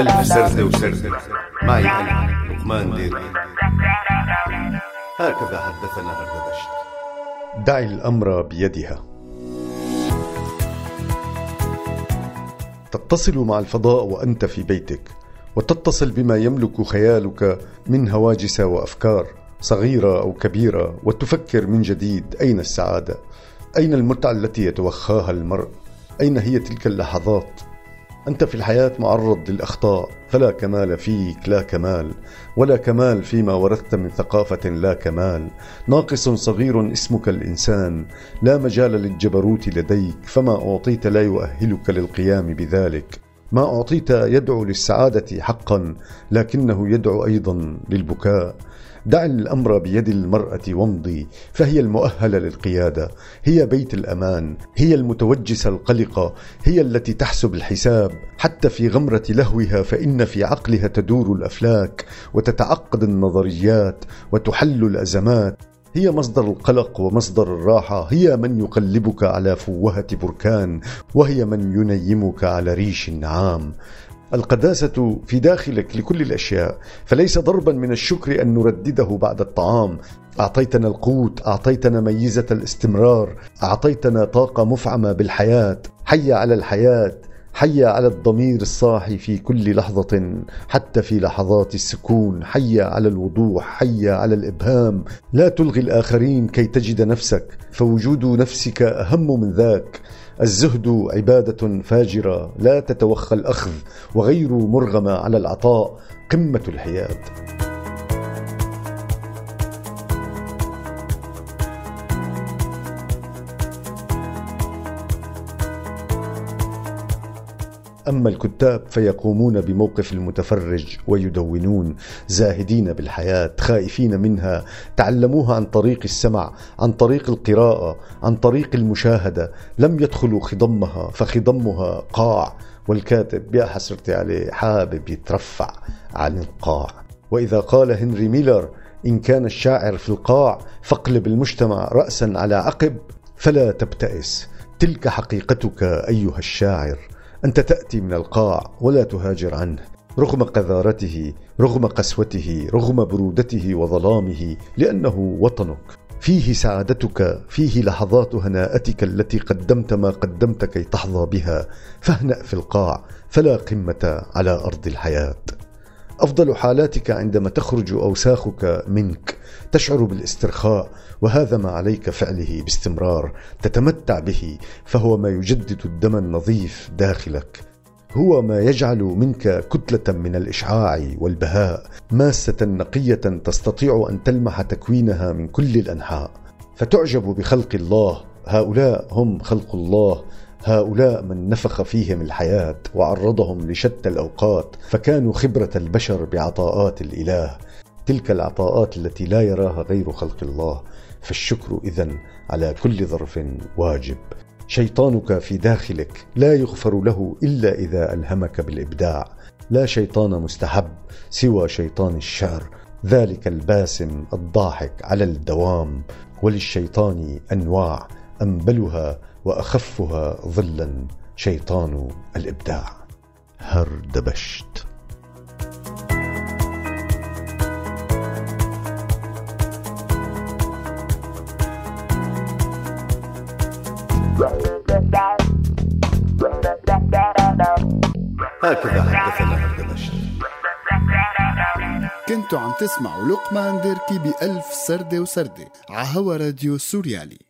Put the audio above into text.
ألف سردة وسردة معي أنا لقمان ديري هكذا حدثنا هردبشت دعي الأمر بيدها تتصل مع الفضاء وأنت في بيتك وتتصل بما يملك خيالك من هواجس وأفكار صغيرة أو كبيرة وتفكر من جديد أين السعادة؟ أين المتعة التي يتوخاها المرء؟ أين هي تلك اللحظات؟ أنت في الحياة معرض للأخطاء فلا كمال فيك لا كمال. ولا كمال فيما ورثت من ثقافة لا كمال. ناقص صغير اسمك الإنسان. لا مجال للجبروت لديك فما أعطيت لا يؤهلك للقيام بذلك. ما أعطيت يدعو للسعادة حقا لكنه يدعو أيضا للبكاء. دع الأمر بيد المرأة وامضي فهي المؤهلة للقيادة هي بيت الأمان هي المتوجسه القلقه هي التي تحسب الحساب. حتى في غمرة لهوها فإن في عقلها تدور الأفلاك وتتعقد النظريات وتحل الأزمات. هي مصدر القلق ومصدر الراحة هي من يقلبك على فوهة بركان وهي من ينيمك على ريش النعام القداسة في داخلك لكل الأشياء فليس ضربا من الشكر أن نردده بعد الطعام. أعطيتنا القوت أعطيتنا ميزة الاستمرار أعطيتنا طاقة مفعمة بالحياة. حي على الحياة. حي على الضمير الصاحي في كل لحظة حتى في لحظات السكون. حي على الوضوح حي على الإبهام. لا تلغي الآخرين كي تجد نفسك فوجود نفسك أهم من ذاك. الزهد عبادة فاجرة لا تتوخى الأخذ وغير مرغمة على العطاء. قمة الحياد أما الكتاب فيقومون بموقف المتفرج ويدونون زاهدين بالحياة خائفين منها تعلموها عن طريق السمع عن طريق القراءة عن طريق المشاهدة. لم يدخلوا خضمها فخضمها قاع والكاتب يا حسرتي عليه حابب يترفع عن القاع. وإذا قال هنري ميلر إن كان الشاعر في القاع فاقلب المجتمع رأسا على عقب فلا تبتئس. تلك حقيقتك أيها الشاعر. أنت تأتي من القاع ولا تهاجر عنه. رغم قذارته رغم قسوته رغم برودته وظلامه لأنه وطنك. فيه سعادتك فيه لحظات هناءتك التي قدمت ما قدمت كي تحظى بها. فاهنأ في القاع فلا قمة على أرض الحياة. أفضل حالاتك عندما تخرج أوساخك منك تشعر بالاسترخاء وهذا ما عليك فعله باستمرار تتمتع به فهو ما يجدد الدم النظيف داخلك. هو ما يجعل منك كتلة من الإشعاع والبهاء. ماسة نقية تستطيع أن تلمح تكوينها من كل الأنحاء. فتعجب بخلق الله. هؤلاء هم خلق الله. هؤلاء من نفخ فيهم الحياة وعرضهم لشتى الأوقات فكانوا خبرة البشر بعطاءات الإله. تلك العطاءات التي لا يراها غير خلق الله. فالشكر اذا على كل ظرف واجب. شيطانك في داخلك لا يغفر له إلا إذا ألهمك بالإبداع. لا شيطان مستحب سوى شيطان الشعر ذلك الباسم الضاحك على الدوام. وللشيطان أنواع أنبلها وأخفها ظلا شيطان الإبداع. هردبشت. هكذا حدثنا هردبشت. كنتوا عم تسمعوا لقمان ديركي بألف سردة وسردة عهوا راديو سوريالي.